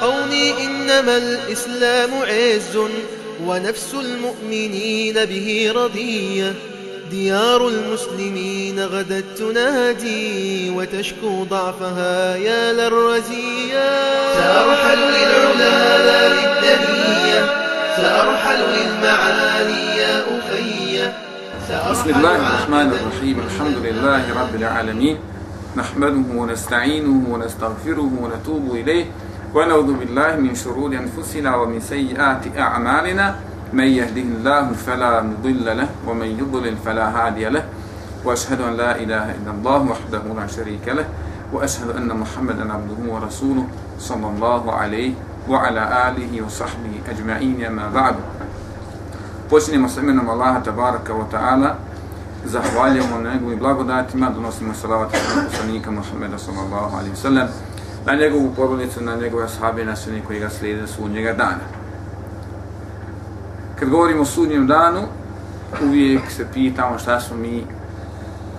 قومي إنما الإسلام عز ونفس المؤمنين به رضية ديار المسلمين غدت تنادي وتشكو ضعفها يا للرزية سأرحل للعلا لا للدنية سأرحل للمعالي يا أخي. بسم الله الرحمن الرحيم. الحمد لله رب العالمين. نحمده ونستعينه ونستغفره ونتوب إليه. ونعوذ بالله من شرور أنفسنا ومن سيئات أعمالنا. من يهده الله فلا مضل له ومن يضلل فلا هادي له. وأشهد أن لا إله إلا الله وحده لا شريك له. وأشهد أن محمدا عبده ورسوله صلى الله عليه وعلى آله وصحبه أجمعين ما بعد. Počinjemo sa imenom Allaha tabaraka wa ta'ala, zahvaljujemo na njegovim blagodatima, donosimo salavat na poslanika Muhammeda sallallahu alaihi sallam, na njegovu porodicu, na njegove ashabe, na sve koji ga slijede sudnjega dana. Kad govorimo o sudnjem danu, uvijek se pitamo šta smo mi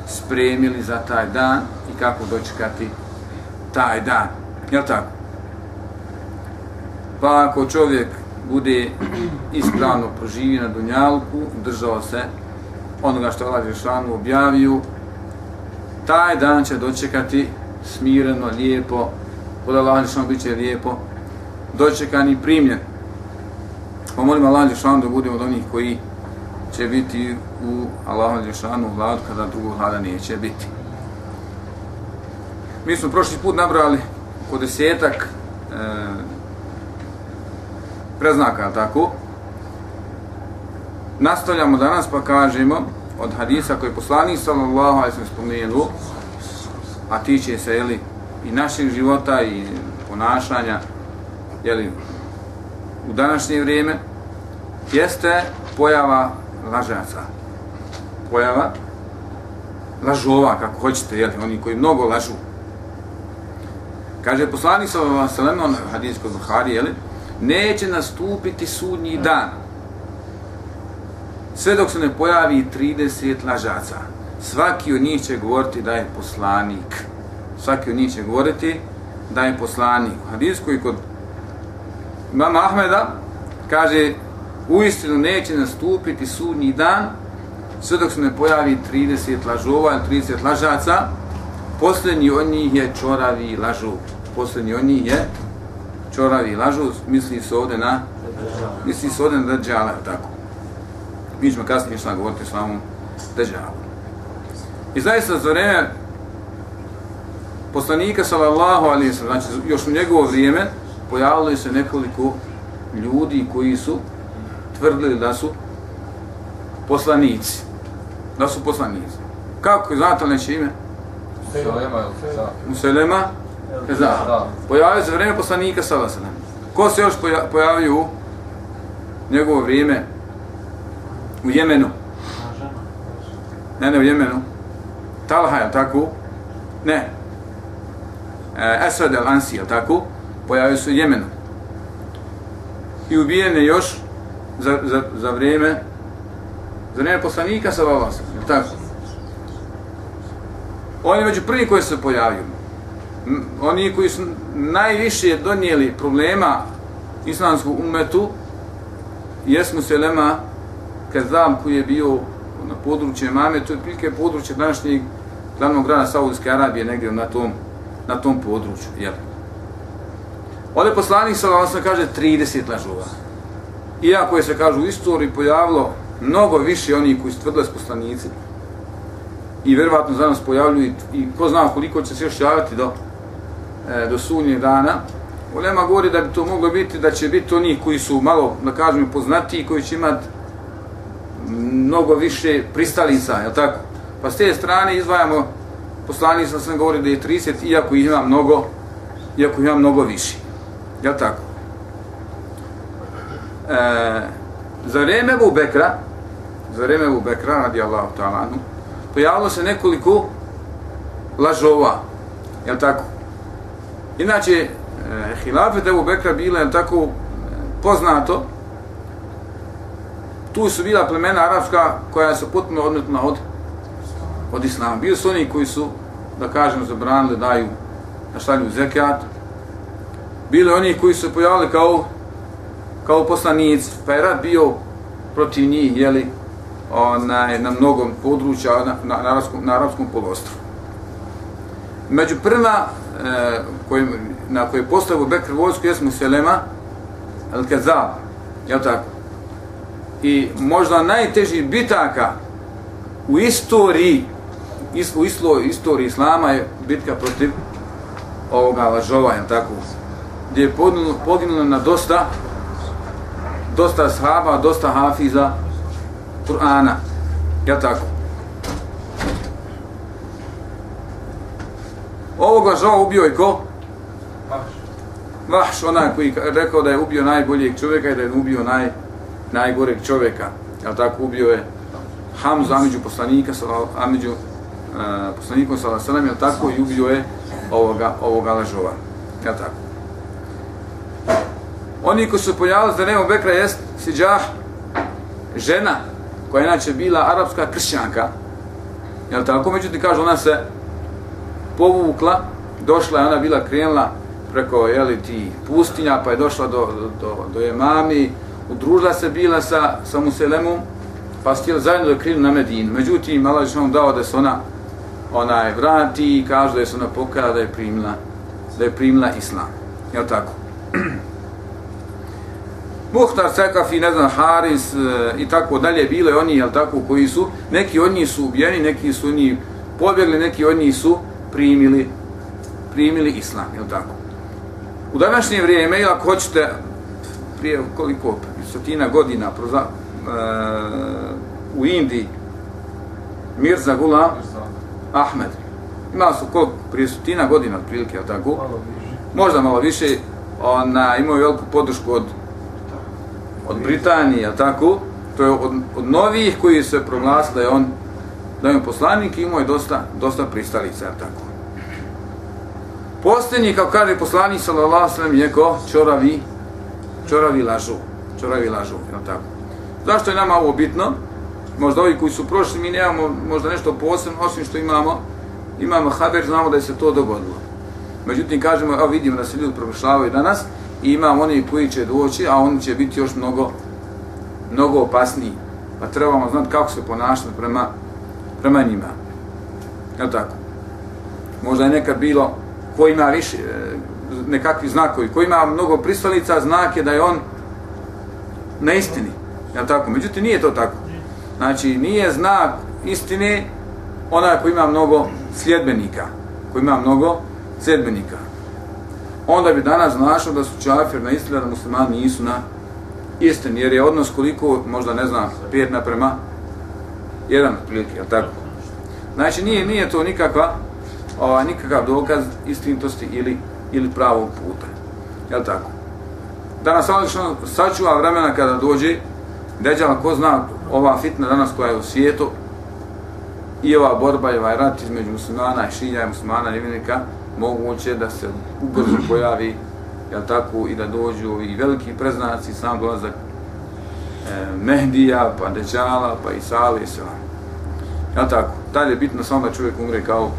spremili za taj dan i kako dočekati taj dan. Jel tako? Pa ako čovjek bude ispravno proživio na Dunjalku, držao se onoga što Allah Žešanu objavio, taj dan će dočekati smireno, lijepo, kod Allah Žešanu bit će lijepo, dočekan i primljen. Pa molim Allah Žešanu da budemo od onih koji će biti u Allah Žešanu vladu kada drugog vlada neće biti. Mi smo prošli put nabrali oko desetak e, preznaka, tako? Nastavljamo danas pa kažemo od hadisa koji je poslanik sallallahu alaihi sallam spomenuo, a tiče se jeli, i naših života i ponašanja jeli, u današnje vrijeme, jeste pojava lažaca. Pojava lažova, kako hoćete, jeli, oni koji mnogo lažu. Kaže poslanik sallallahu alaihi sallam, on hadis kod Buhari, je neće nastupiti sudnji dan sve dok se ne pojavi 30 lažaca. Svaki od njih će govoriti da je poslanik. Svaki od njih će govoriti da je poslanik. U hadisku i kod Mama Ahmeda kaže u istinu neće nastupiti sudnji dan sve dok se ne pojavi 30 lažova ili 30 lažaca. Posljednji od njih je čoravi lažu. Posljednji od njih je čoravi lažu, misli se ovdje na misli se ovdje na Dajjala, tako. Mi ćemo kasnije šta govoriti s vamom Dajjalu. I zaista za vreme poslanika sallallahu alaihi sallam, znači još u njegovo vrijeme, pojavilo se nekoliko ljudi koji su tvrdili da su poslanici. Da su poslanici. Kako, znate li neće ime? Muselema ili? Muselema? Da. Pojavio se vrijeme poslanika Salasana. Ko se još pojavio u njegovo vrijeme u Jemenu? Ne, ne u Jemenu. Talha je tako? Ne. Eh, Esad el Ansi je tako? Pojavio se u Jemenu. I ubijen je još za, za, za vrijeme za vrijeme poslanika Salasana. Tako. On je među prvi koji se pojavio oni koji su najviše donijeli problema islamsku umetu jesmu Selema Kazam koji je bio na području Mame, to je prilike područje današnjeg glavnog grada Saudijske Arabije, negdje na tom, na tom području. Jel? Ovdje poslanik sa vam kaže 30 lažova. Iako je se kažu u istoriji pojavilo mnogo više oni koji su tvrdili s poslanici i verovatno za nas pojavljuju i ko zna koliko će se još javiti do, e, do sunnjeg dana. Ulema govori da bi to moglo biti, da će biti oni koji su malo, da kažem, poznatiji, koji će imati mnogo više pristalica, je tako? Pa s te strane izvajamo poslanik sam govori da je 30, iako ih ima mnogo, iako ih ima mnogo više. Je tako? E, za vreme Ebu Bekra, za vreme Ebu Bekra, radi Allahu ta'alanu, pojavilo se nekoliko lažova, je tako? Inače, e, hilafet Ebu Bekra bila je tako e, poznato, tu su bila plemena arapska koja su potpuno odmetna od, od islama. Bili su oni koji su, da kažem, zabranili daju na šalju zekijat. bili oni koji su pojavili kao, kao poslanici, pa je rad bio protiv njih, jeli, onaj, na mnogom područja na, na, na, arabskom, na arabskom polostru. Među prva e, kojim, na koje je postavio Bekr vojsku jesmo Selema, Al-Kazab, jel tako? I možda najteži bitaka u istoriji, u islo, istoriji Islama je bitka protiv ovoga lažova, jel tako? Gdje je poginulo, poginulo na dosta dosta sahaba, dosta hafiza Kur'ana. Jel tako? Ovoga žao ubio je ko? Vahš, onaj koji rekao da je ubio najboljeg čovjeka i da je ubio naj, najgoreg čovjeka. Jel tako? Ubio je Hamza, Amidžu poslanika, Amidžu uh, poslanikom sa Alasalam, jel tako? I ubio je ovoga, ovoga lažova. Jel tako? Oni koji su pojavili za nema Bekra jest Siđah, žena, koja je inače bila arapska kršćanka. Jel tako? Međutim, kaže, ona se povukla, došla je, ona bila krenula preko jeli, ti pustinja, pa je došla do, do, do Jemami, udružila se bila sa, sa Muselemom, pa su htjeli zajedno da krenu na Medinu. Međutim, Allah je dao da se ona onaj vrati i kaže da je se ona pokaja da je primila, da je primila Islam. Jel tako? Muhtar Sekafi, ne znam, Haris e, i tako dalje, bile oni, jel tako, koji su, neki od njih su ubijeni, neki su oni pobjegli, neki od njih su primili, primili islam, jel tako. U današnje vrijeme, ili ako hoćete, prije koliko, stotina godina, proza, e, u Indiji, Mirza Gula Ahmed, imao su koliko, prije stotina godina, otprilike, jel tako, možda malo više, ona imao veliku podršku od od Britanije, a tako, to je od, od novih koji se proglasili da je on da je on poslanik i imao je dosta, dosta pristalica, tako. Posljednji, kao kaže poslanik, sallallahu sallam, je ko čoravi, čoravi lažu, čoravi lažu, je tako. Zašto je nama ovo bitno? Možda ovi koji su prošli, mi nemamo možda nešto posebno, osim što imamo, imamo haber, znamo da je se to dogodilo. Međutim, kažemo, a vidimo da se ljudi promišljavaju danas, i imamo oni koji će doći, a oni će biti još mnogo, mnogo opasniji. Pa trebamo znati kako se ponašati prema, prema njima. Je tako? Možda je nekad bilo ko ima više, e, nekakvi znakovi, ko ima mnogo pristalica, znak je da je on na istini. Je tako? Međutim, nije to tako. Znači, nije znak istine onaj koji ima mnogo sljedbenika, koji ima mnogo sljedbenika onda bi danas našao da su čafir na istinu, da muslimani nisu na istini, jer je odnos koliko, možda ne znam, pet naprema jedan prilike, jel tako? Znači, nije, nije to nikakva, ovaj, nikakav dokaz istinitosti ili, ili pravog puta, jel tako? Danas odlično sačuva vremena kada dođe, Deđala, ko zna ova fitna danas koja je u svijetu, i ova borba i ovaj rat između muslimana i šilja i muslimana i nevjenika, moguće da se ubrzo pojavi jel tako, i da dođu i veliki preznaci, sam dolazak e, Mehdija, pa Deđala, pa Isali i sve. Jel tako? Dalje je bitno samo da čovjek umre kao,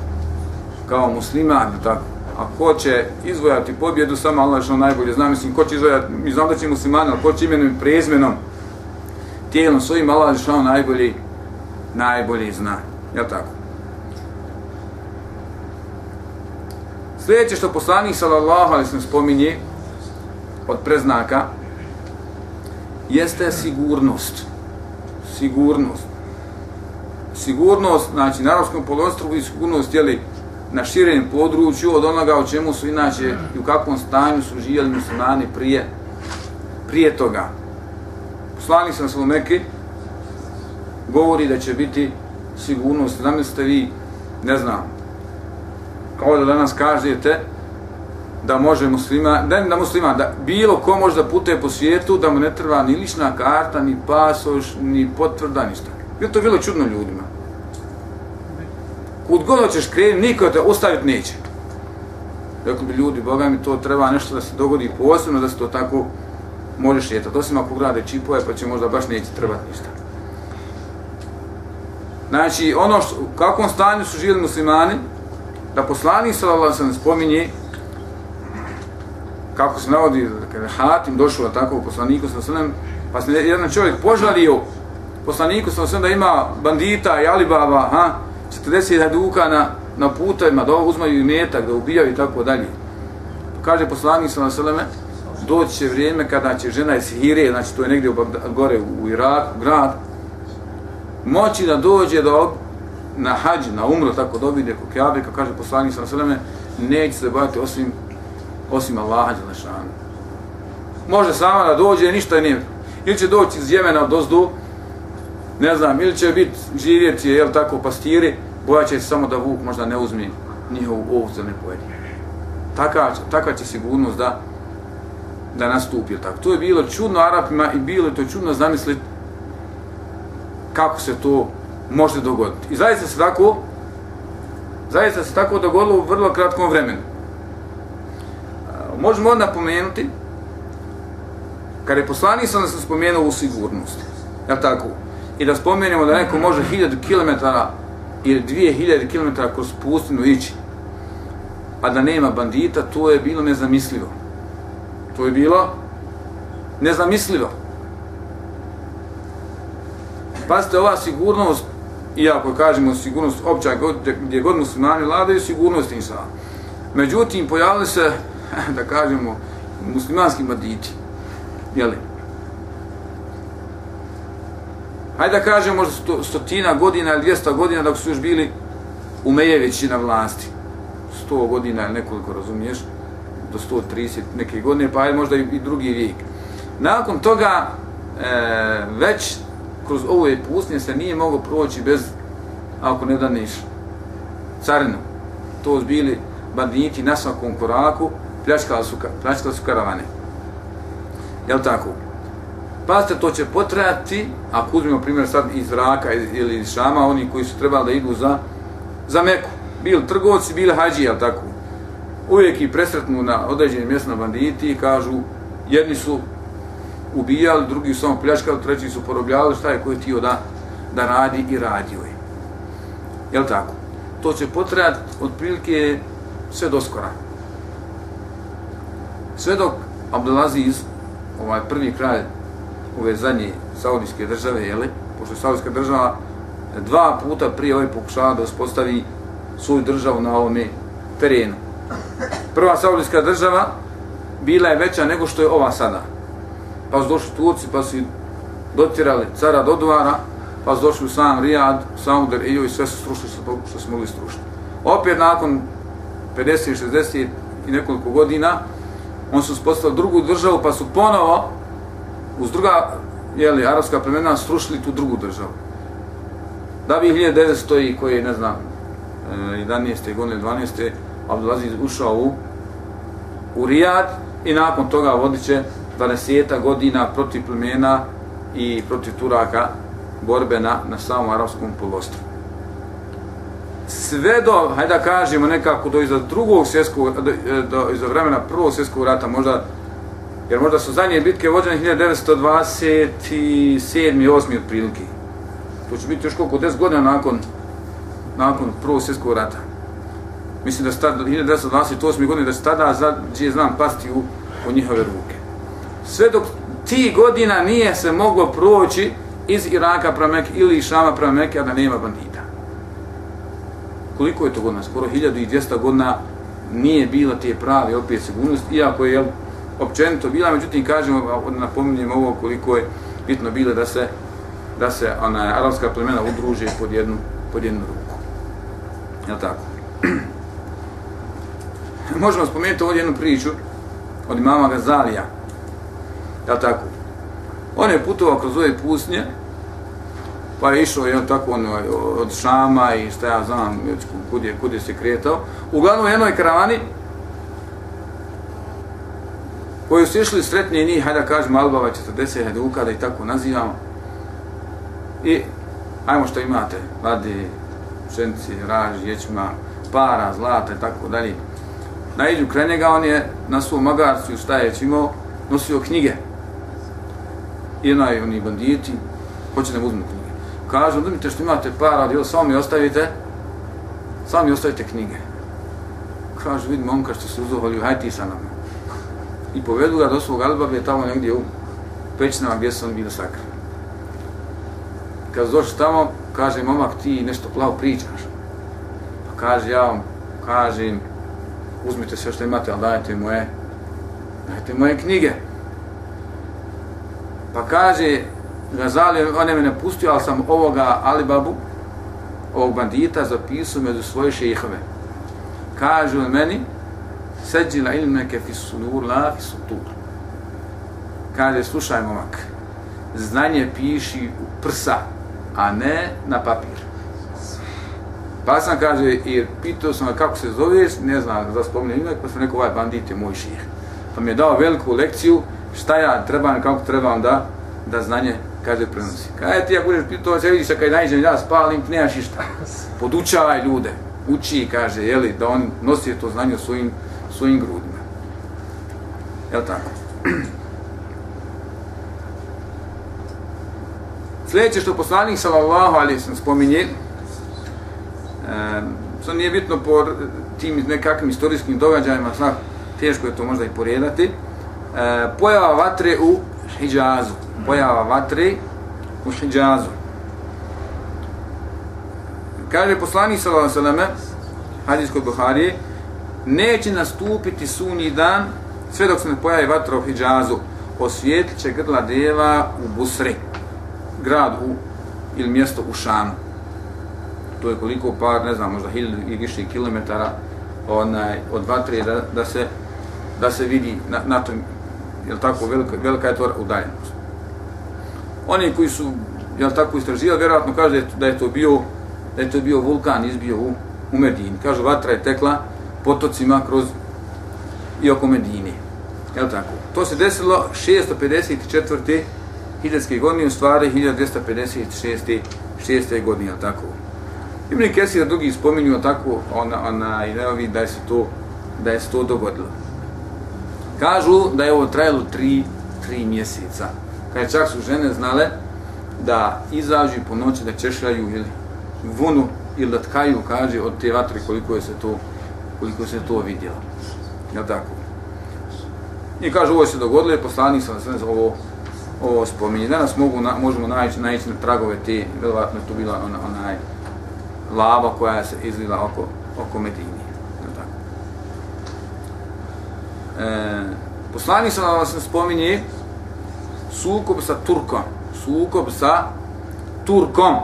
kao musliman, jel tako? A ko će izvojati pobjedu, samo Allah što najbolje zna, mislim, ko će izvojati, mi znam da će musliman, ali ko će imenom i prezmenom, tijelom svojim, Allah Žešanu najbolji, najbolji zna. Jel tako? Sljedeće što poslanik sallallahu alaihi sallam spominje od preznaka jeste sigurnost. Sigurnost. Sigurnost, znači na arabskom polostrovu i sigurnost je na širem području od onoga o čemu su inače i u kakvom stanju su živjeli muslimani prije prije toga. Poslani sam u Mekke govori da će biti sigurnost. Zamislite vi, ne znam, kao da danas kažete da može muslima, da, da muslima, da bilo ko može da putuje po svijetu, da mu ne treba ni lična karta, ni pasoš, ni potvrda, ništa. Bilo to bilo čudno ljudima. Kud god ćeš krenuti, niko te ostaviti neće. Rekli bi ljudi, Boga mi to treba nešto da se dogodi posebno, da se to tako može šetati. Osim ako grade čipove, pa će možda baš neće trebati ništa. Znači, ono što, u kakvom stanju su živjeli muslimani, da poslanik sallallahu alejhi ve spominje kako se navodi, kada je Hatim došao tako u poslaniku sa svem, pa se jedan čovjek požalio poslaniku sa svem da ima bandita i Alibaba, ha, 40 haduka na, na putovima, da uzmaju i metak, da ubijaju i tako dalje. Kaže poslanik sa sveme, doći će vrijeme kada će žena iz Hire, znači to je negdje u gore u Iraku, grad, moći da dođe do na hađ, na umro, tako dobije kod Kjabe, kako kaže poslanik sa sveme, neće se baviti osim osim Allaha Đelešanu. Može sama da dođe, ništa nije. Ili će doći iz Jemena od ozdu, ne znam, ili će biti živjeti, jel tako, pastiri, boja će se samo da Vuk možda ne uzmi njihovu ovcu ne pojedi. Taka, taka će sigurnost da da nastupi, tako. To je bilo čudno Arapima i bilo je to čudno zamisliti kako se to može dogoditi. I zaista se tako zaista se tako dogodilo u vrlo kratkom vremenu možemo onda pomenuti, kada je poslanik sam da se spomenuo u sigurnosti, je tako? I da spomenemo da neko može 1000 km ili 2000 km kroz pustinu ići, a da nema bandita, to je bilo nezamislivo. To je bilo nezamislivo. Pazite, ova sigurnost, iako kažemo sigurnost opća, gdje god muslimani vladaju, sigurnost insana. Međutim, pojavili se da kažemo, muslimanski banditi. Jeli? Hajde da kažemo možda sto, stotina godina ili dvijesta godina dok su još bili Umejevići na vlasti. Sto godina ili nekoliko, razumiješ? Do sto triset neke godine, pa ajde možda i, drugi vijek. Nakon toga, e, već kroz ove pustinje se nije moglo proći bez, ako ne daneš, carinu. To su bili banditi na svakom koraku, pljačkali su, pljačkali su karavane. Jel tako? Pazite, to će potrajati, ako uzmemo primjer sad iz Raka ili iz Šama, oni koji su trebali da idu za, za Meku. Bili trgovci, bili hađi, jel tako? Uvijek i presretnu na određenim mjestima banditi i kažu, jedni su ubijali, drugi su samo pljačkali, treći su porobljali, šta je koji tio da, da radi i radio je. Jel tako? To će potrajati otprilike sve do skora sve dok Abdelaziz, ovaj prvi kralj ove zadnje saudijske države, jeli, pošto je saudijska država dva puta prije ovaj pokušava da uspostavi svoju državu na ovome terenu. Prva saudijska država bila je veća nego što je ova sada. Pa su došli Turci, pa su dotirali cara do dvara, pa su došli u sam Rijad, u sam i sve su strušili što, što su mogli strušiti. Opet nakon 50, 60 i nekoliko godina, on su uspostavili drugu državu, pa su ponovo uz druga, jeli, arabska plemena srušili tu drugu državu. Da bi 1900 i koji, ne znam, e, 11. godine, 12. Abdulaziz ušao u, u Rijad i nakon toga vodit će 20 godina protiv plemena i protiv Turaka borbe na, na samom arabskom polostru sve do, hajde da kažemo nekako do iza drugog svjetskog, do, do iza vremena prvog svjetskog rata, možda, jer možda su zadnje bitke vođene 1927. i 8. otprilike. To će biti još koliko, 10 godina nakon, nakon prvog svjetskog rata. Mislim da se tada, 1928. godine, da se tada, za, gdje znam, pasti u, u njihove ruke. Sve dok ti godina nije se moglo proći iz Iraka prema Mekke ili iz Šama prema Mekke, a da nema bandita koliko je to godina, skoro 1200 godina nije bila te prave opet sigurnost, iako je jel, općenito bila, međutim kažemo, napominjem ovo koliko je bitno bilo da se da se ona arapska plemena udruže pod jednu, pod jednu ruku. Je tako? Možemo spomenuti ovdje jednu priču od imama Gazalija. Je tako? On je putovao kroz ove pusnje, pa je išao jedan tako on, od Šama i šta ja znam kud je, kud je se kretao. Uglavnom u jednoj karavani koju su išli i njih, hajde da kažem Albava 40 heduka, da i tako nazivamo. I ajmo što imate, vadi, pšenci, raž, ječma, para, zlata i tako dalje naiđu kraj njega, on je na svom magarcu, šta je imao, nosio knjige. I onaj, oni banditi, hoće da uzmu knjige kažu, te što imate para, ali samo mi ostavite, samo mi ostavite knjige. Kažu, vidi momka što se uzoholju, hajde ti sa nama. i povedu ga do svog Albabe tamo negdje u pećinama gdje su oni bili sakri. Kad došli tamo, kaže momak ti nešto plavo pričaš. Pa kaže ja vam, kažem, uzmite sve što imate, ali dajte moje, dajte moje knjige. Pa kaže, Gazali, on je me napustio, ali sam ovoga Alibabu, ovog bandita, zapisao među svoje šehove. Kaže on meni, seđila ilmeke fi sudur, la fisutur. Kaže, slušaj momak, znanje piši u prsa, a ne na papir. Pa sam kaže, i pitao sam kako se zoveš, ne znam da spomenu ime, pa sam rekao, ovaj bandit je moj ših. Pa mi je dao veliku lekciju šta ja trebam, kako trebam da, da znanje kaže prenosi. Kaže ti ako budeš pitao, se vidiš kada najđem ja spalim, nemaš išta. Podučavaj ljude, uči, kaže, jeli, da on nosi to znanje u svojim, svojim grudima. Jel tako? Sljedeće što poslanik sallallahu alaihi sallam spominje, e, nije bitno po tim nekakvim istorijskim događajima, znak, teško je to možda i poredati, e, pojava vatre u Hidžazu. pojava vatre u Hidžazu. Kaže poslanik sallallahu alejhi ve hadis kod Buharije, neće nastupiti sunni dan sve dok se ne pojavi vatra u Hidžazu, osvijetlit će grla deva u Busri grad u, ili mjesto u Šamu. To je koliko par, ne znam, možda hiljadu i više kilometara onaj, od vatre da, da, se, da se vidi na, na tom, jel tako, velika, velika je to udaljenost. Oni koji su, jel tako, istraživali, vjerojatno kaže da je to bio, da je to bio vulkan izbio u, u Medini. Kažu, vatra je tekla potocima kroz i oko Medine. Jel tako? To se desilo 654 hiljadske godine, u stvari 1256. 6. godine, tako. Ibn Kesir drugi spominju tako, ona, ona, i neovi da je se to, da je se to dogodilo. Kažu da je ovo trajalo tri, tri mjeseca. Kad čak su žene znale da izađu po noći da češljaju ili vunu ili da tkaju, kaže, od te vatre koliko je se to, koliko se to vidjelo. Ja tako? I kažu, ovo se dogodilo, poslanik sam sve ovo, ovo spominje. Danas mogu, na, možemo naći, naći na tragove te, vjerovatno tu bila ona, onaj lava koja se izlila oko, oko Medini. Tako. E, poslanik sam vam se spominje sukob sa Turkom. Sukob sa Turkom.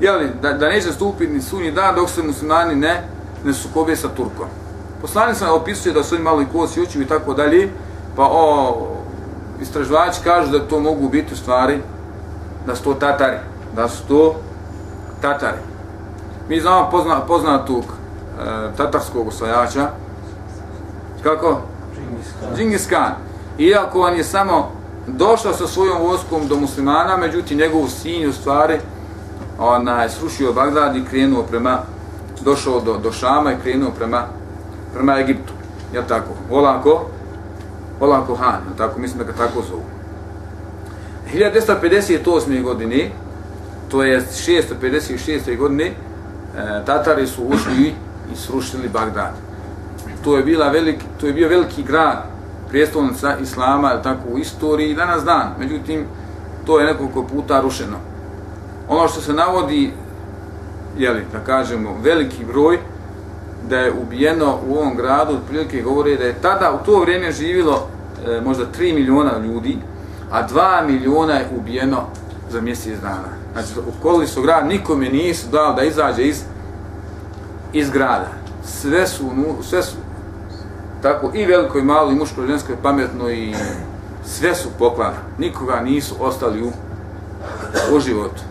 Jeli, da, da neće stupiti ni sunji dan dok se muslimani ne, ne sukobe sa Turkom. Poslanik sam opisuje da su oni malo i kosi oči i tako dalje, pa o istraživači kažu da to mogu biti u stvari da su to tatari, da su to tatari. Mi znamo pozna, poznatog e, tatarskog osvajača, kako? Džingis Khan. Iako on je samo došao sa svojom vojskom do muslimana, međutim njegov sin u stvari ona je srušio Bagdad i krenuo prema, došao do, do Šama i krenuo prema, prema Egiptu. Ja tako? Olako, Olako Han, tako mislim da ga tako zovu. 1958. godine, to je 656. godine, e, Tatari su ušli i srušili Bagdad. To je, bila veliki, to je bio veliki grad, prijestolnica Islama, tako u istoriji i danas dan. Međutim, to je nekoliko puta rušeno. Ono što se navodi, jeli, da kažemo, veliki broj, da je ubijeno u ovom gradu, otprilike govore da je tada u to vrijeme živilo e, možda 3 miliona ljudi, a 2 miliona je ubijeno za mjesec dana. Znači, ukoli su grad, nikome nisu dao da izađe iz, iz grada. Sve su, sve su tako i veliko i malo, i muško, i žensko, i pametno, i sve su poklali. Nikoga nisu ostali u, u životu.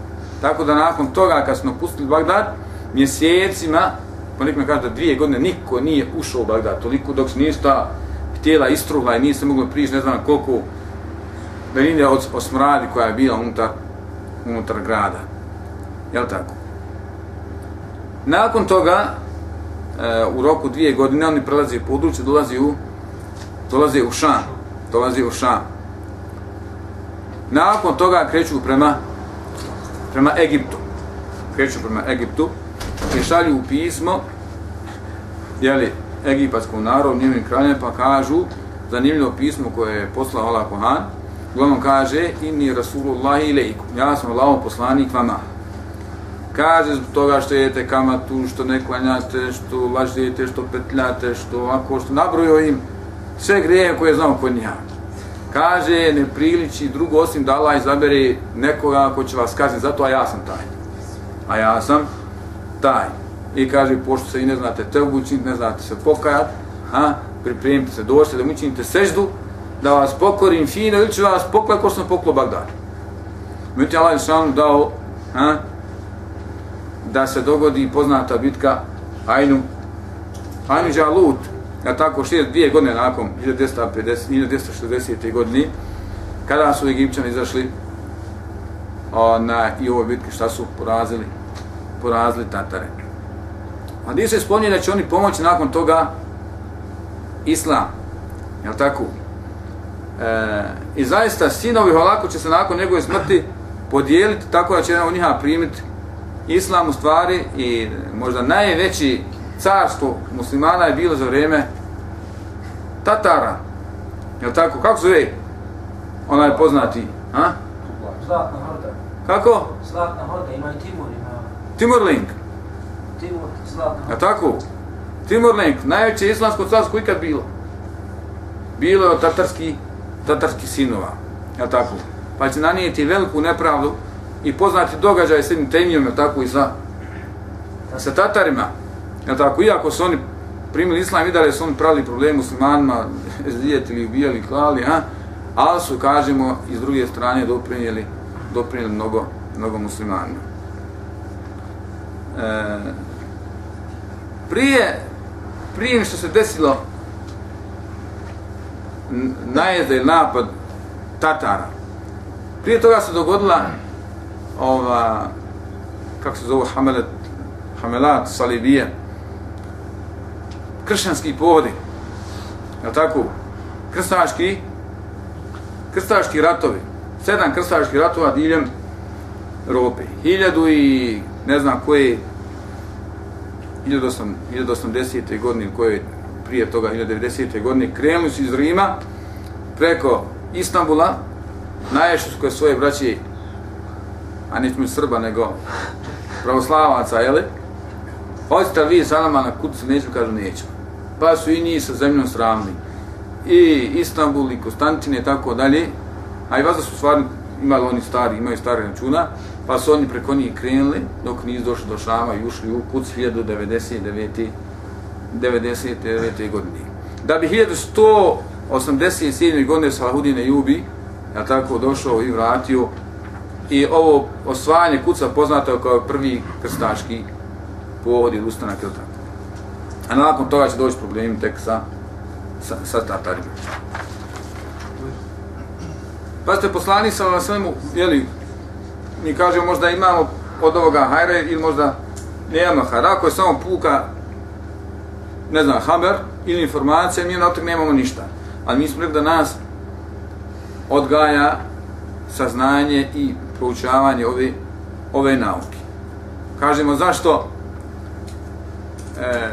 Tako da nakon toga, kad su napustili Bagdad, mjesecima, pa nekome kaže da dvije godine niko nije ušao u Bagdad, toliko dok se nije ta htjela istruhla i nije se moglo prići, ne znam koliko velinja od, od smradi koja je bila unutar, unutar grada. Jel tako? Nakon toga, e, u roku dvije godine, oni prelazi u područje, dolazi u, dolazi u Šam. Dolazi u Šam. Nakon toga kreću prema, prema Egiptu. Kreću prema Egiptu i šalju pismo jeli, egipatskom narodu, njihovim kraljem, pa kažu, zanimljivo pismo koje je poslao Allah Kohan, uglavnom kaže, inni Rasulullahi ilaikum, ja sam Allahom poslanik vama. Kaže zbog toga što jete kamatu, što ne klanjate, što lažete, što petljate, što ako što nabrojo im sve grije koje znamo kod njiha. Kaže, ne priliči drugo osim da Allah izabere nekoga ko će vas kazniti, zato a ja sam taj. A ja sam taj. I kaže, pošto se i ne znate te učiniti, ne znate se pokajat, ha, pripremite se, došte da mi učinite seždu, da vas pokorim fino ili ću vas poklati ko sam poklo Bagdad. Međutim, Allah je dao ha, da se dogodi poznata bitka Ajnu, Ajnu Jalut, ja tako šest, dvije godine nakon 1950, 1960. godine, kada su Egipćani izašli ona, i u ovoj bitki šta su porazili, porazili Tatare. A gdje se spominje da će oni pomoći nakon toga Islam, jel tako? E, I zaista sinovi Holaku će se nakon njegove smrti podijeliti tako da će jedan od njiha primiti Islam u stvari i možda najveći carstvo muslimana je bilo za vrijeme Tatara. Jel tako? Kako zove? Onaj poznati. Ha? Zlatna horda. Kako? Zlatna horda, ima i Timur, ima. Timurlink. Timur, zlatna horda. tako? Timurlink, najveće islamsko carstvo ikad bilo. Bilo je od tatarski, tatarski sinova. Jel tako? Pa će nanijeti veliku nepravdu i poznati događaj s jednim temijom, jel tako, i sa, sa Tatarima. Jel tako? Iako su oni primili islam i da su oni pravili problem muslimanima, zlijetili, ubijali, klali, ha? ali su, kažemo, iz druge strane doprinijeli, doprinijeli mnogo, mnogo muslimanima. E, prije, prije što se desilo najezda ili napad Tatara, prije toga se dogodila ova, kako se zove, Hamelet, Hamelat, Salibije, kršćanski povodi, je tako? Krstaški, krstaški ratovi, sedam krstaških ratova diljem Europe, hiljadu i ne znam koje, 1800 1080. godine koje prije toga 1990. godine krenuli su iz Rima preko Istanbula, najviše su koje svoje braći, a nećemo Srba nego pravoslavaca, jeli? Hoćete vi sa nama na kucu, neću, kažu neću. Pa su i njih sa zemljom sravni. I Istanbul, i Konstantine, i tako dalje. A i vazda su stvarno imali oni stari, imaju stare računa, pa su oni preko njih krenuli, dok nisu došli do Šama i ušli u kuc 1099. 99. godine. Da bi 1187. godine Salahudine Jubi, ja tako, došao i vratio i ovo osvajanje kuca poznato kao prvi krstaški povod ili ustanak ili tako. A nakon toga će doći problemi tek sa, sa, sa Tatarima. Pazite, poslani sa na svemu, jeli, mi kažemo možda imamo od ovoga hajre ili možda nemamo hajra, Ako je samo puka, ne znam, haber ili informacija, mi na otak nemamo ništa. Ali mi smo rekli da nas odgaja saznanje i proučavanje ove, ove nauke. Kažemo zašto e,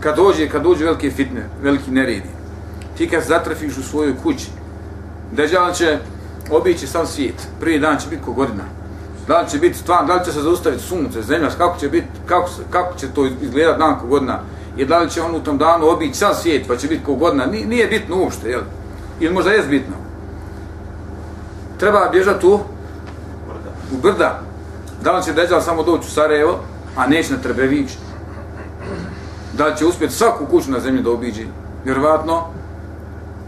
kad dođe, kad dođe velike fitne, veliki neredi, ti kad zatrafiš u svojoj kući, Deđal će obići sam svijet, prvi dan će biti ko godina. Da li će biti stvarno, da li će se zaustaviti sunce, zemlja, kako će biti, kako, se, kako će to izgledati dan ko godina, i da li će on u tom danu obići sam svijet, pa će biti ko godina, nije, nije bitno uopšte, jel? Ili možda je bitno. Treba bježati u, u brda. Da li će Deđal samo doći u Sarajevo, a neće na Trebević? Da li će uspjeti svaku kuću na zemlji da obiđi? Vjerovatno,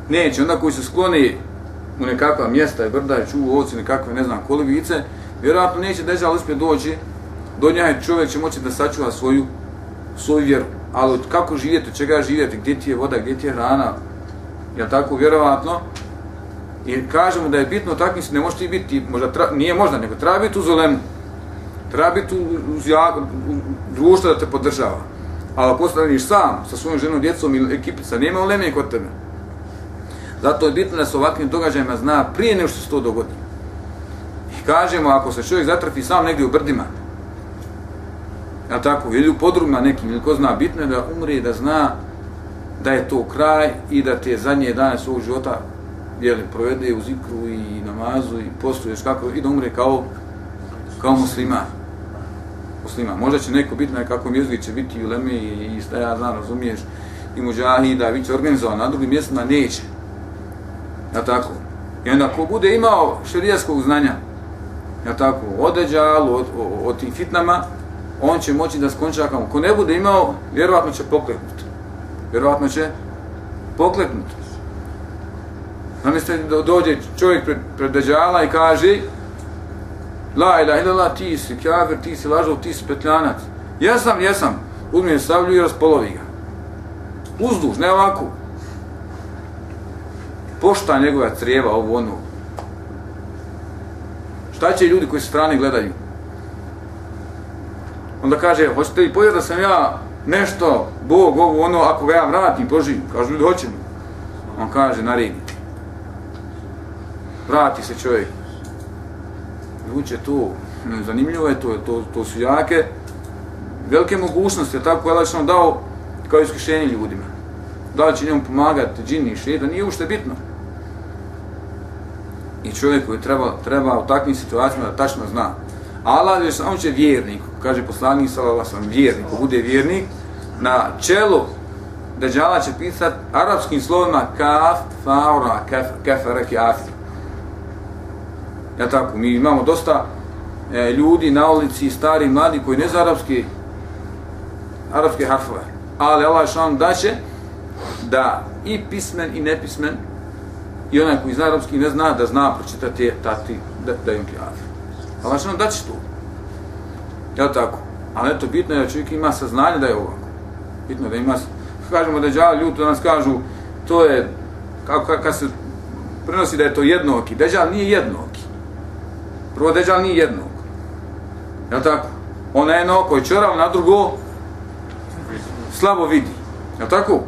neće. Onda koji se skloni u nekakva mjesta i brda i čuvu ovci, nekakve, ne znam, kolibice, vjerojatno neće Deđal uspjeti doći, do njega čovjek će moći da sačuva svoju, svoju vjeru. Ali kako živjeti, od čega živjeti, gdje ti je voda, gdje ti je hrana, je tako, vjerovatno, I kažemo da je bitno takvim se ne može ti biti, možda tra, nije možda, nego treba biti uz ulemu. Treba biti uz jako, društvo da te podržava. Ali ako ostaniš sam, sa svojom ženom, djecom ili ekipica, nema uleme kod tebe. Zato je bitno da se ovakvim događajima zna prije nego što se to dogodi. I kažemo, ako se čovjek zatrfi sam negdje u brdima, ja tako, ili u podrumima nekim, ili ko zna, bitno je da umre, da zna da je to kraj i da te zadnje dane svog života jeli, provede u zikru i namazu i postuješ kako i da umre kao kao musliman. Musliman. Možda će neko bitno je kako jeziku će biti u Leme i, i šta ja znam, razumiješ, i muđahida, bit će organizovan, na drugim mjestima neće. Ja tako. I onda ko bude imao šerijaskog znanja, ja tako, o deđalu, od, od, o tim fitnama, on će moći da skonča kamo. Ko ne bude imao, vjerovatno će pokleknuti. Vjerovatno će pokleknuti. Zamislite da dođe čovjek pred, pred Deđala i kaže La ilaha illallah, ti si kjafir, ti si lažov, ti si petljanac. Jesam, jesam. Uzmi je i raspolovi ga. Uzduž, ne ovako. Pošta njegova crijeva ovo ono. Šta će ljudi koji se strane gledaju? Onda kaže, hoćete li pojeti da sam ja nešto, Bog, ovo, ono, ako ga ja vratim, poživim? Kažu ljudi, hoćemo. On kaže, naredi. Vrati se čovjek. Ljuče to, zanimljivo je to, to, to su jake, velike mogućnosti, tako je Allah dao kao iskušenje ljudima. Da li će njemu pomagati džini i šeda, nije ušte bitno. I čovjek koji treba, treba u takvim situacijama da tačno zna. Allah je samo će vjerniku kaže poslanik sallallahu alejhi vjernik, ko bude vjernik, na čelu Deđala će pisat arapskim slovima kaf, faura, kaf, kafara, kafir. Ja tako, mi imamo dosta e, ljudi na ulici, stari, mladi, koji ne za arapski, arapske harfove. Ali Allah je šan da će da i pismen i nepismen i onaj koji zna arapski ne zna da zna pročitati tati da, da im kafir. Allah je šan da će to. Ja tako. Ali eto, bitno je da čovjek ima saznanje da je ovako. Bitno je da ima, kažemo da džal ljudi nas kažu, to je, kako kad se prenosi da je to jednoki, deđal nije jednoki. Prvo deđal nije jednog. Ja tako? Ona je jedno oko je čorav, na drugo slabo vidi. Ja tako?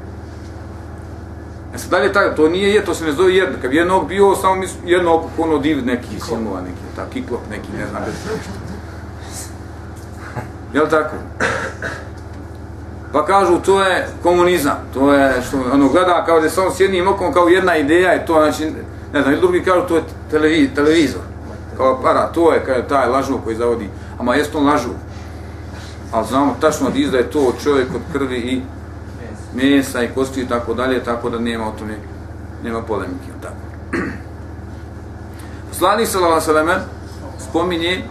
E sad dalje tako, to nije je, to se ne zove jedno. Kad bi jednog bio, samo mi jedno oko ono div neki simula neki, tako, kiklop neki, ne znam, bez nešto. Jel tako? Pa kažu, to je komunizam, to je što ono gleda kao da je samo s jednim okom kao jedna ideja je to, znači, ne znam, drugi kažu, to je televi, televizor, kao para, to je kao taj lažu koji zavodi, ama jest on lažu. Ali znamo tačno da izdaje to čovjek od krvi i mesa i kosti i tako dalje, tako da nema o tome, nema polemike, tako. Slani sallallahu alejhi ve spominje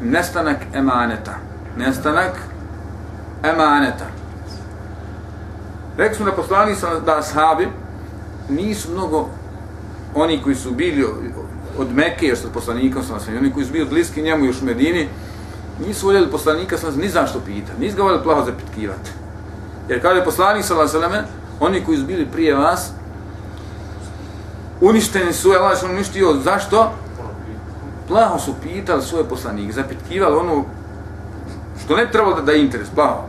nestanak emaneta. Nestanak emaneta. Rekli smo da poslani sam da ashabi nisu mnogo oni koji su bili od Mekke, još sa poslanikom sam sam, oni koji su bili bliski njemu još u Medini, nisu voljeli poslanika sam ni zašto pita, nisu ga voljeli plaho zapitkivati. Jer kada je poslanik sa seleme, oni koji su bili prije vas, uništeni su, je Allah uništio, zašto? Plaho su pitali svoje poslanike, zapitkivali ono što ne treba da, da interes, pa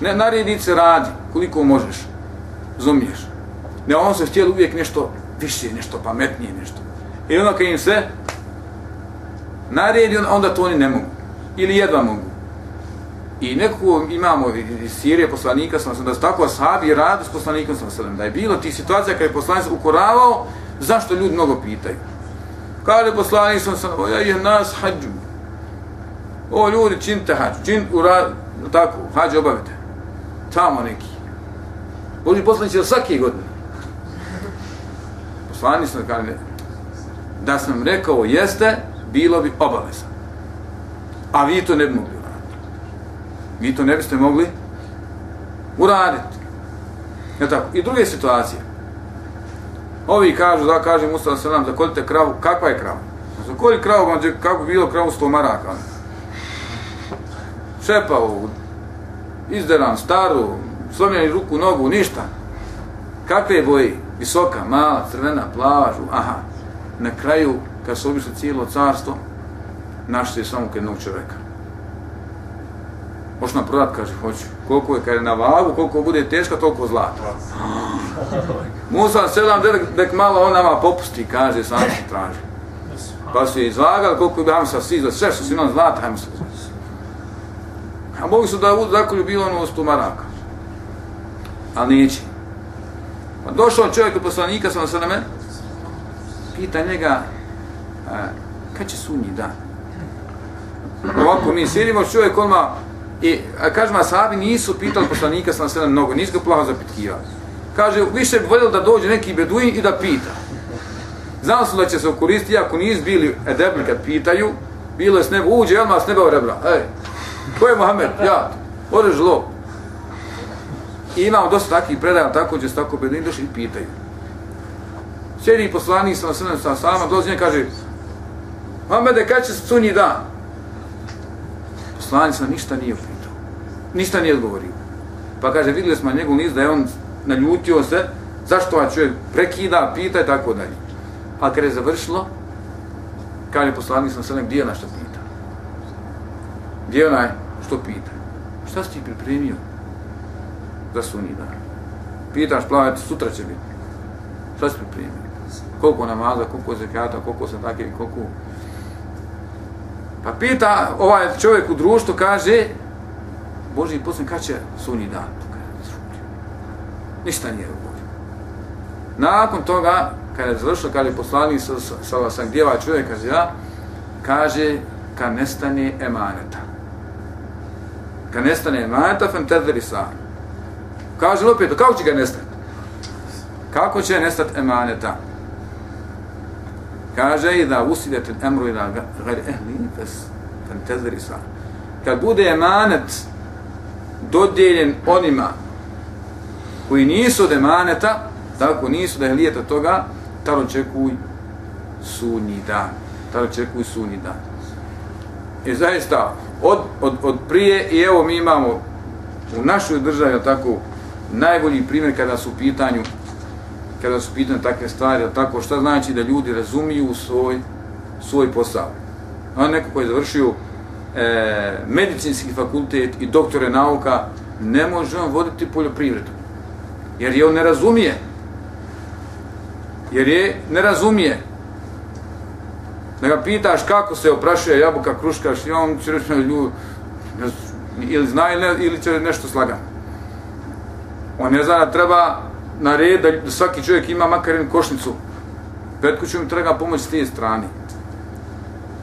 Ne, naredi se radi, koliko možeš, zumiješ. Ne, on se htjeli uvijek nešto više, nešto pametnije, nešto. I onda kad im se naredi, onda to oni ne mogu. Ili jedva mogu. I nekako imamo iz Sirije poslanika, sam da su tako sabi radi s poslanikom sam da je bilo ti situacija kada je poslanik ukoravao, zašto ljudi mnogo pitaju. Kada je poslanik sam sam, ja je nas hađu. O ljudi, činite hađ, čin ura, tako, hađ obavite. Tamo neki. Boži poslanici svake godine. Poslanici sam kada da sam rekao jeste, bilo bi obaveza. A vi to ne bi mogli uraditi. Vi to ne biste mogli uraditi. Je tako? I druge situacije. Ovi kažu, da kažem Musa se nam, zakolite kravu, kakva je krava? Zakolji kravu, kako bi bilo kravu sto maraka? Šepao, izderan, staru, slomljeni ruku, nogu, ništa. Kakve je boji? Visoka, mala, crvena, plava, aha. Na kraju, kad su obišli cijelo carstvo, našli samo jednog čoveka. Možeš nam prodat, kaže, hoću. Koliko je, kaže, na vagu, koliko bude teška, toliko zlata. Musa sedam dek, dek malo on nama popusti, kaže, sam se traži. Pa su je izvagali, koliko je, hajmo sa svi, sve što su imali zlata, hajmo se A mogu su da u zakolju bilo ono sto maraka. ali neće. Pa došao čovjek od poslanika, sa se pita njega, a, kad će sunji dan? Ovako mi sjedimo, čovjek odmah, i a, kažem, sahabi nisu pitali poslanika, sam se mnogo, nisu ga plaho zapitkivali. Kaže, više bi voljeli da dođe neki beduin i da pita. Znao su da će se okoristiti, ako nisu bili edebni kad pitaju, bilo je s neba, uđe odmah s neba u rebra. Ej, ko je Mohamed? Ja, odeš zlo. I imamo dosta takvih predaja, tako će se tako beduin došli i pitaju. Sjedi poslanik sa srnem sa sama, dolazi njega kaže, Mohamede, kada će se sunji dan? Poslanik sam ništa nije pitao. Ništa nije odgovorio. Pa kaže, vidjeli smo njegov niz da je on naljutio se, zašto ovaj čovjek prekida, pita i tako dalje. Pa A kada je završilo, kaže poslanik sam srnem, gdje je našto pita? Gdje je onaj što pita? Šta si ti pripremio za sunji dan? Pitaš, plavati, sutra će biti. Šta si pripremio? koliko namaza, koliko zekata, koliko se takve, koliko... Pa pita ovaj čovjek u društvu, kaže, Boži posljedn, kada će sunji dan? Ništa nije govorio. Nakon toga, kada je završio, kada je poslanik sa, sa, sa, sa gdje ovaj čovjek, kaže ja, kaže, kad nestane emaneta. Kad nestane emaneta, fan tedri sam. Kaže opet, kako će ga nestati? Kako će nestati emaneta? Kaže i da usidete emru ila gari ehli, fes fantazri sa. Kad bude emanet dodijeljen onima koji nisu od emaneta, tako nisu da je lijeta toga, tamo čekuj sunji dan. Tamo čekuj sunji dan. I zaista, od, od, od prije, i evo mi imamo u našoj državi, tako, najbolji primjer kada su u pitanju kada su pitanje takve stvari, tako šta znači da ljudi razumiju svoj, svoj posao. A neko koji je završio e, medicinski fakultet i doktore nauka, ne može on voditi poljoprivredu. Jer je on ne razumije. Jer je ne razumije. Da ga pitaš kako se oprašuje jabuka, kruška, i on će reći ljudi, ili zna ili, ne, ili će nešto slagati. On ne zna da treba na red da svaki čovjek ima makar jednu košnicu. Pred mi treba pomoć s te strane.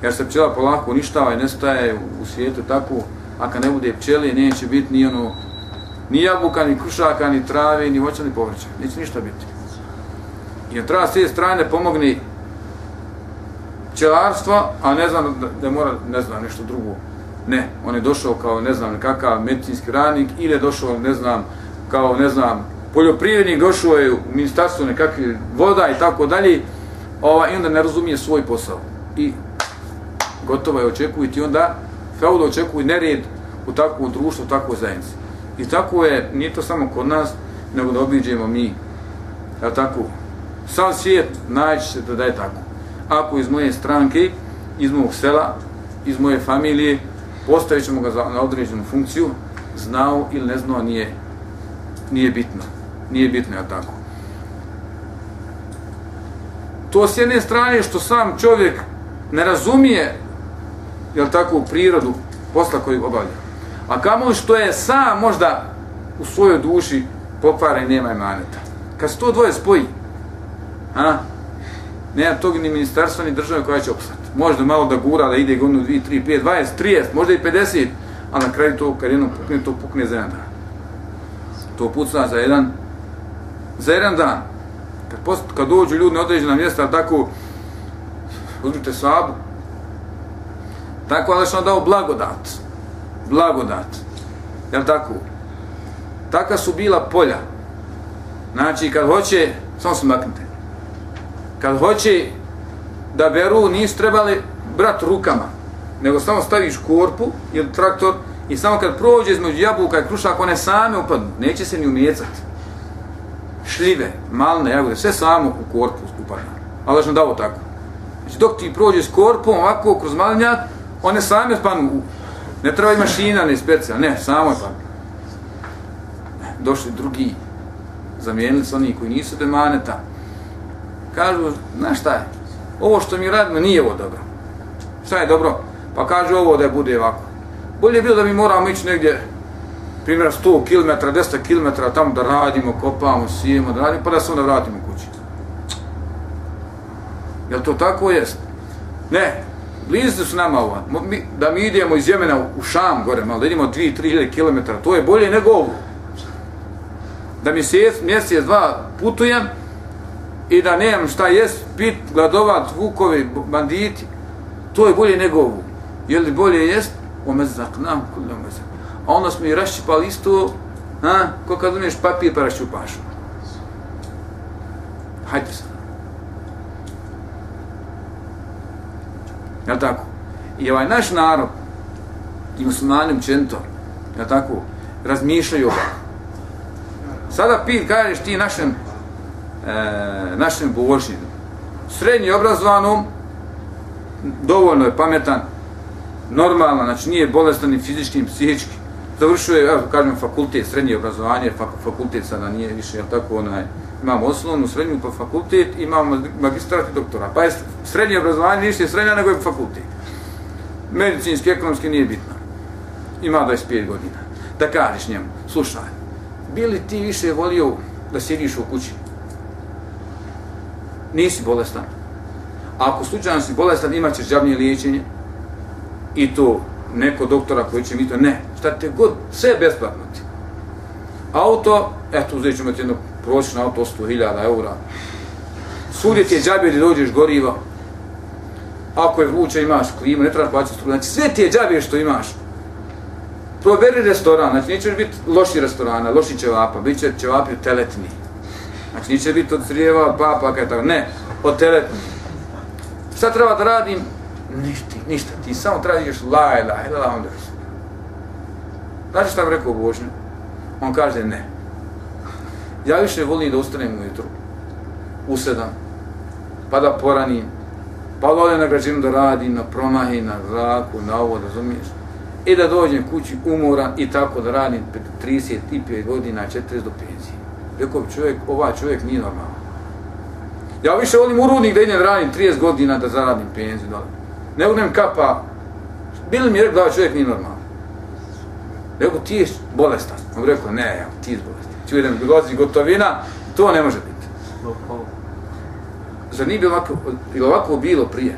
Jer se pčela polako uništava i nestaje u svijetu tako, a kad ne bude pčeli, neće biti ni ono, ni jabuka, ni krušaka, ni trave, ni voća, ni povrća. Neće ništa biti. I on treba s te strane pomogni pčelarstva, a ne znam da, da mora, ne znam, nešto drugo. Ne, on je došao kao, ne znam, kakav medicinski radnik ili je došao, ne znam, kao, ne znam, poljoprivrednik došao je u ministarstvo nekakve voda i tako dalje, ova, i onda ne razumije svoj posao. I gotovo je očekujiti onda, feudo očekuje očekuju nered u takvom društvu, u takvoj zajednici. I tako je, nije to samo kod nas, nego da obiđemo mi, ja tako, sam svijet naći da da je tako. Ako iz moje stranke, iz mojeg sela, iz moje familije, postavit ćemo ga na određenu funkciju, znao ili ne znao, nije, nije bitno nije bitno, ja tako. To s jedne strane što sam čovjek ne razumije, jel tako, u prirodu posla koji obavlja. A kamo što je sam možda u svojoj duši pokvara i nema imaneta. Kad se to dvoje spoji, a, nema tog ni ministarstva ni države koja će opstati. Možda malo da gura, da ide godinu 2, 3, 5, 20, 30, možda i 50, a na kraju to, kad jednom pukne, to pukne za jedan dan. To puca za jedan za jedan dan, kad, post, kad dođu ljudi na određena mjesta, tako, uzmite sabu, tako, ali što dao blagodat, blagodat, jel tako? Taka su bila polja. Znači, kad hoće, samo se maknite, kad hoće da beru, nisu trebali brat rukama, nego samo staviš korpu ili traktor i samo kad prođe između jabuka i krušaka, one same upadnu, neće se ni umjecati šljive, malne jagode, sve samo u korpu upadne. Ali što dao tako. Znači dok ti prođe s korpom ovako kroz malinjak, one same spanu u... Ne treba i mašina, ne specijalna, ne, samo je. Došli drugi, zamijenili se oni koji nisu demaneta. Kažu, znaš šta je, ovo što mi radimo nije ovo dobro. Šta je dobro? Pa kaže ovo da bude ovako. Bolje je bilo da mi moramo ići negdje primjer 100 km, 10 km tamo da radimo, kopamo, sijemo, da radimo, pa da se onda vratimo kući. Jel to tako jest? Ne, blizu su nama ova. Mi, da mi idemo iz Jemena u Šam gore, malo da idemo 2-3 km, to je bolje nego ovo. Da mi mjesec, mjesec dva putujem i da nemam šta jest, pit, gladovat, vukovi, banditi, to je bolje nego ovo. Je li bolje jest? Omezak, nam, kulim omezak. A onda smo i raščipali isto, ha, ko kad umiješ papir pa raščupaš. Hajde se. Jel' tako? I ovaj naš narod, i muslimanim čento, jel' tako, razmišljaju ovako. Sada pit, kažeš ti našem, e, našem božnjem, srednji obrazovanom, dovoljno je pametan, normalan, znači nije bolestan ni fizički, ni psihički, završio je, evo kažem, fakultet, srednje obrazovanje, fakultet sada nije više, jel tako, onaj, imamo osnovnu, srednju pa fakultet, imamo magistrat i doktora. Pa je srednje obrazovanje ništa srednja nego je fakultet. Medicinski, ekonomski nije bitno. Ima 25 godina. Da kažeš njemu, slušaj, bili ti više volio da sjediš u kući? Nisi bolestan. A ako slučajno si bolestan, imat ćeš žabnije liječenje i to neko doktora koji će mi to, ne, šta te god, sve je besplatno ti. Auto, eto, uzet ćemo ti jedno prosječno auto 100.000 eura. Sudje ti je džabe gdje dođeš goriva. Ako je vruće imaš klimu, ne trebaš plaćati struju. Znači sve ti je džabe što imaš. Proberi restoran, znači neće biti loši restorana, loši ćevapa, bit će ćevapi teletni. Znači neće biti od srijeva, papa, i tako, ne, od teletni. Šta treba da radim? Ništa, ništa, ti samo tražiš la laj, laj, onda Znači šta mi rekao Božnju? On kaže ne. Ja više volim da ustanem ujutru, u sedam, pa da poranim, pa da odem na građinu da radim, na promahi, na zraku, na ovo, razumiješ, i da dođem kući umoran i tako da radim 35 godina, 40 do penzije. Rekao bi čovjek, ovaj čovjek nije normalan. Ja više volim u rudnik da idem radim 30 godina da zaradim penziju. Da. Ne budem kapa, bili mi je rekao da ovaj čovjek nije normalan. Rekao, ti je bolestan. On rekao, ne, ja, ti je bolestan Ti idem dolazi gotovina, to ne može biti. Zar nije bilo ovako, ili ovako bilo prije?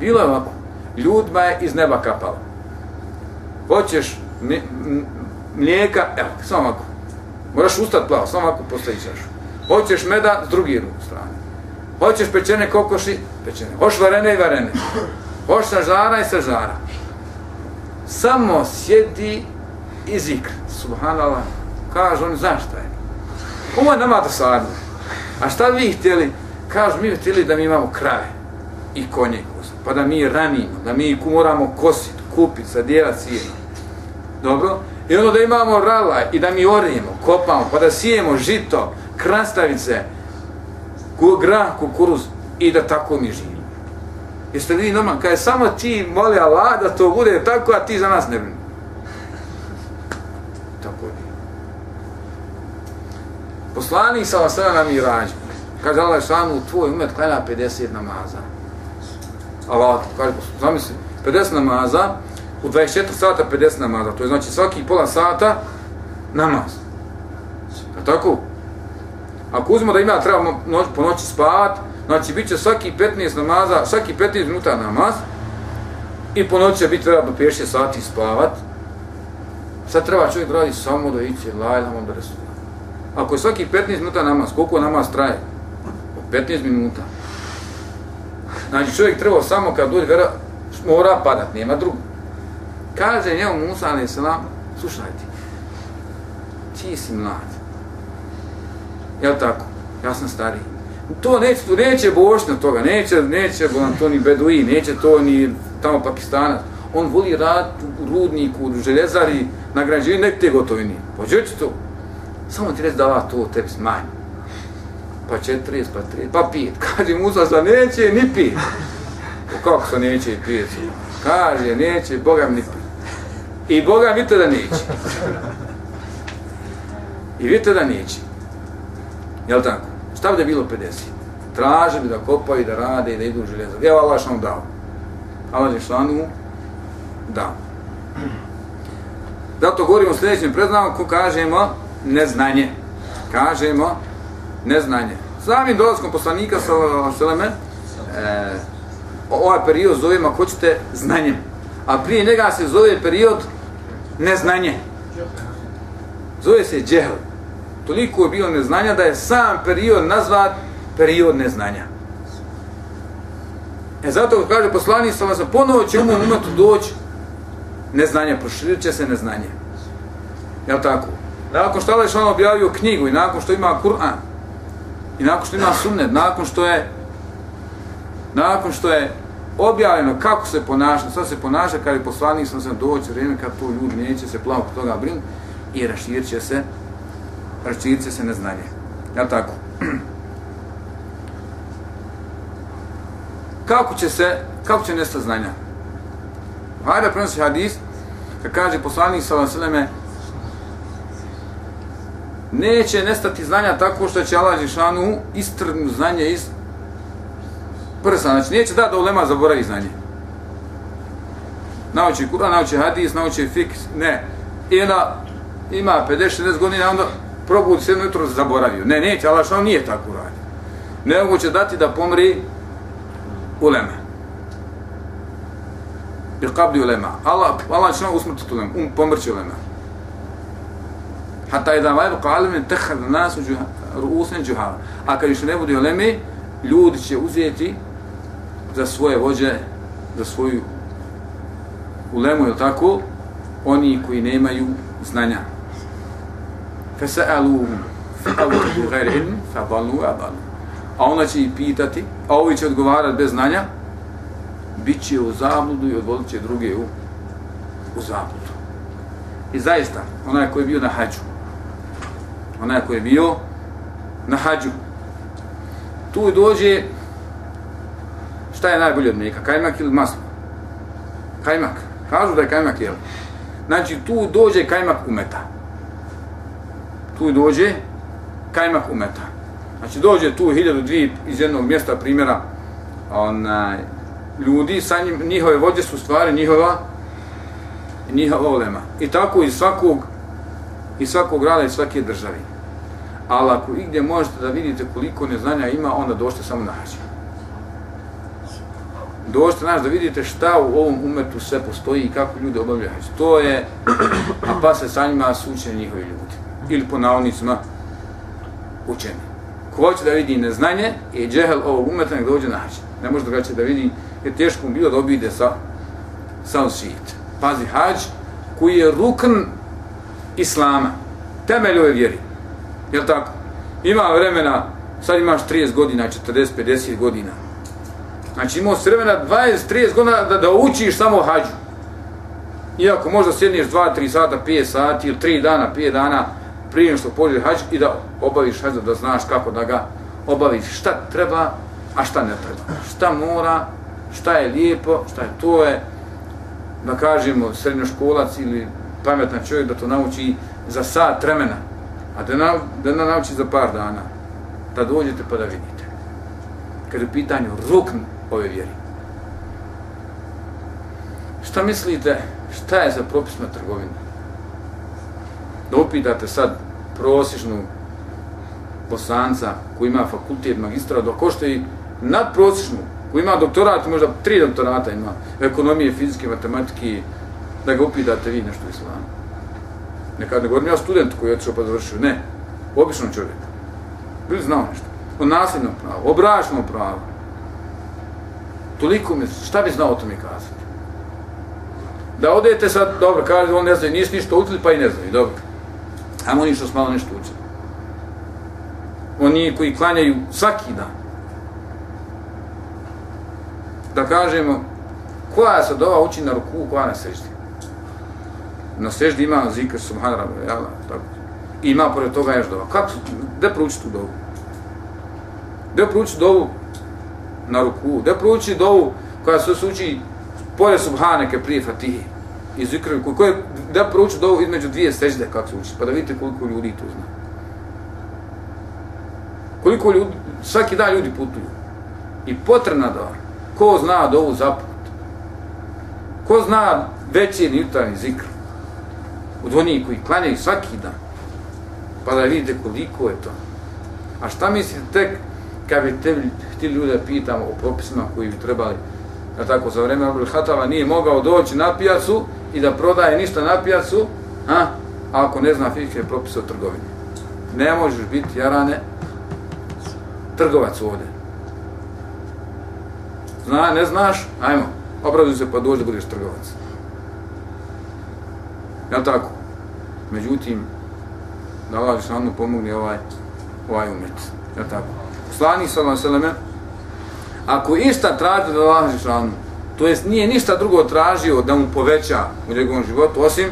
Bilo je ovako. Ljudima je iz neba kapalo. Hoćeš mlijeka, evo, samo ovako. Moraš ustati plavo, samo ako postavi čašu. Hoćeš meda, s druge strane. Hoćeš pečene kokoši, pečene. Hoš varene i varene. Hoš sažara i sažara. Samo sjedi i zikr. Subhanallah. Kažu oni, zašto je? Ovo je nama dosadno. A šta vi htjeli? Kažu, mi htjeli da mi imamo krave i konje pa da mi ranimo, da mi moramo kositi, kupiti, sadjevati, sijemo. Dobro? I ono da imamo rala i da mi orijemo, kopamo, pa da sijemo žito, krastavice, grah, kukuruz i da tako mi živimo. Jeste li normalni? Kada je samo ti moli Allah da to bude tako, a ti za nas ne brini. Poslanik sa vasana nam i rađa. Kaže Allah šanu, tvoj umet klanja 50 namaza. Allah, kaže, zamisli, 50 namaza, u 24 sata 50 namaza, to je znači svaki pola sata namaz. E tako? Ako uzmemo da ima treba noć, po noći spavat, znači bit će svaki 15 namaza, svaki 15 minuta namaz, i po noći će biti treba do 5 sati spavat, sad treba čovjek da radi samo da iće, lajlamo da resu. Ako je svaki 15 minuta namaz, koliko namaz traje? 15 minuta. Znači čovjek treba samo kad dođe vera, mora padat, nema drugo. Kaže njemu Musa alaih salam, slušaj ti, ti si mlad. Jel tako? Ja sam stariji. To neće, to neće bošnja toga, neće, neće on to ni Bedui, neće to ni tamo Pakistanac. On voli rad u rudniku, u željezari, na građevini, nek te gotovini. Pođe pa će to. Samo ti reći da ova to tebi smanji. Pa 40, pa 30, pa 5. Kaže Musa sa neće ni pit. Pa kako se neće i pit? Kaže, neće, Boga mi ni pit. I Boga vidite da neće. I vidite da neće. Jel tako? Šta bi da bilo 50? Traže bi da kopaju, da rade i da idu u željezo. Evo Allah što dao. Allah je šlanu dao. Zato govorimo u sljedećem predznaku, kažemo neznanje. Kažemo neznanje. Samim dolazkom poslanika sa Seleme, e, ovaj period zovemo, ako hoćete, znanjem. A prije njega se zove period neznanje. Zove se džehl. Toliko je bilo neznanja da je sam period nazvat period neznanja. E zato kaže poslanik sa vas ponovo će umom umetu doći neznanje, proširit će se neznanje. Jel tako? Nakon što Allah je objavio knjigu i nakon što ima Kur'an i nakon što ima sunnet, nakon što je nakon što je objavljeno kako se ponaša, sad se ponaša kad je poslanik sam sam doći vrijeme kad to ljudi neće se plavo toga brin i raširit će se raširit će se neznanje. Jel tako? kako će se, kako će nestati znanja? Hajde prenosi hadis, kad kaže poslanik sallallahu alejhi ve neće nestati znanja tako što će Allah Žešanu istrgnu znanje iz prsa. Znači, neće da da ulema zaboravi znanje. Nauči Kur'an, nauči hadis, nauči fiks, ne. I onda ima 50-60 godina, onda probudi se jedno jutro zaboravio. Ne, neće, Allah što nije tako uradio. Nego će dati da pomri ulema. Bi qabli ulema. Allah, Allah će nam usmrtiti ulema, um, pomrći ulema. Hatta idha vajbu qalim tehad nasu ruusen džuhala. A kad više ne bude uleme, ljudi će uzeti za svoje vođe, za svoju ulemu, je tako, oni koji nemaju znanja. Fesa'aluhum, fa'aluhum bi gajri ilmi, fa'balnu wa'balnu a ona će ih pitati, a ovi će odgovarati bez znanja, bit će u zabludu i odvodit će druge u, u zabludu. I zaista, onaj koji je bio na hađu, onaj koji je bio na hađu, tu dođe, šta je najbolje od mlijeka, kajmak ili maslo? Kajmak. Kažu da je kajmak jel. Znači, tu dođe kajmak umeta. Tu dođe kajmak umeta. Znači dođe tu hiljadu dvije iz jednog mjesta primjera onaj, ljudi, sa njim, njihove vođe su stvari njihova njihova olema. I tako iz svakog iz svakog grada i svake države. Ali ako igdje možete da vidite koliko neznanja ima, onda došte samo na hađe. Došte naš da vidite šta u ovom umetu sve postoji i kako ljudi obavljaju. To je, a pa se sa njima suče njihovi ljudi. Ili po navodnicima učeni ko hoće da vidi neznanje i džehel ovog umeta nek dođe na hađ. Ne može drugačije da vidi, jer teško mu bilo da obide sa, sa svijet. Pazi, hađ koji je rukn islama, temelj ove vjeri. Jel tako? Ima vremena, sad imaš 30 godina, 40, 50 godina. Znači imao si vremena 20, 30 godina da, da učiš samo hađu. Iako možda sjedniš 2, 3 sata, 5 sati ili 3 dana, 5 dana, prije što pođe hađ i da obaviš hađ da znaš kako da ga obaviš šta treba, a šta ne treba. Šta mora, šta je lijepo, šta je to je, da kažemo, srednjoškolac ili pametan čovjek da to nauči za sat vremena, a da, na, da na nauči za par dana, da dođete pa da vidite. Kad je pitanju rukn ove vjeri. Šta mislite, šta je za propisna trgovina? Da upitate sad prosječnu bosanca koji ima fakultet magistra, dok košta i nadprosječnu, koji ima doktorat, možda tri doktorata ima, ekonomije, fizike, matematike, da ga upitate vi nešto islamu. Nekad ne govorim ja student koji je otišao pa završio, ne, obično čovjek. Bili znao nešto. O nasljednom pravu, o bračnom pravu. Toliko mi, šta bi znao o tome kazati? Da odete sad, dobro, kaže, on ne zna, nisi ništa učili, pa i ne zna, dobro. Ajmo oni što smalo nešto učili. Oni koji klanjaju svaki dan. Da kažemo, koja se dova uči na ruku, koja na seždi? Na seždi ima zikr subhan rabu, jala, Tako. I ima pored toga još dova. Kako, gde prouči tu dovu? Gde prouči dovu na ruku? Gde prouči dovu koja se uči pored subhaneke prije fatihi? I zikrovi, koji je, da prouči dovu između dvije sežde, kako se uči, pa da vidite koliko ljudi to zna. Koliko ljudi, svaki dan ljudi putuju. I potrebna da, ko zna dovu zaput? Ko zna veći jutarnji zikr? od onih koji klanjaju svaki dan, pa da vidite koliko je to. A šta mislite tek kad bi te ti ljude pitamo o propisima koji bi trebali da tako za vreme Abdul Hatava nije mogao doći na pijacu i da prodaje ništa na pijacu, a, ako ne zna fikske propise o trgovini. Ne možeš biti, jarane, trgovac ovdje. Zna, ne znaš, ajmo, obrazuj se pa dođi da budeš trgovac. Ja tako? Međutim, da Allah Žešanu pomogne ovaj, ovaj umet. Ja tako? Slani sallam sallame, ako išta traži da Allah Žešanu, to jest nije ništa drugo tražio da mu poveća u njegovom životu, osim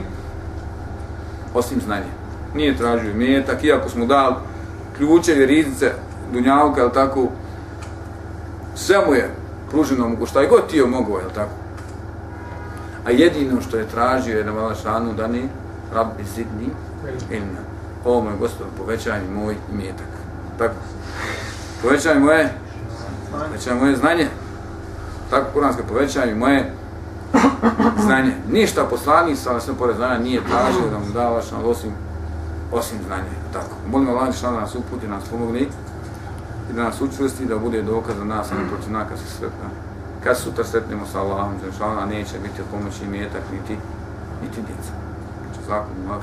osim znanja. Nije tražio imetak, iako smo dali ključeve, riznice, dunjavka, ili tako, sve mu je pruženo mogu, šta je god tio mogo, je tako? A jedino što je tražio je da vala šanu da ne, rabbi zidni, ilna. O moj gospod, povećaj moj imetak. Tako. Povećaj moje, povećaj moje znanje. Tako kuranska povećanje moje znanje. Ništa poslanik sa nas pored znanja nije tražio da mu da na osim, osim znanje. Tako. Molim Allah da nas uputi, nas pomogni i da nas učvrsti da bude dokaz za nas, a ne protiv nas kad se sretna. Kad sutra sretnemo sa Allahom, znači neće biti od pomoći imetak niti, niti djeca. Znači, zakon, Allah.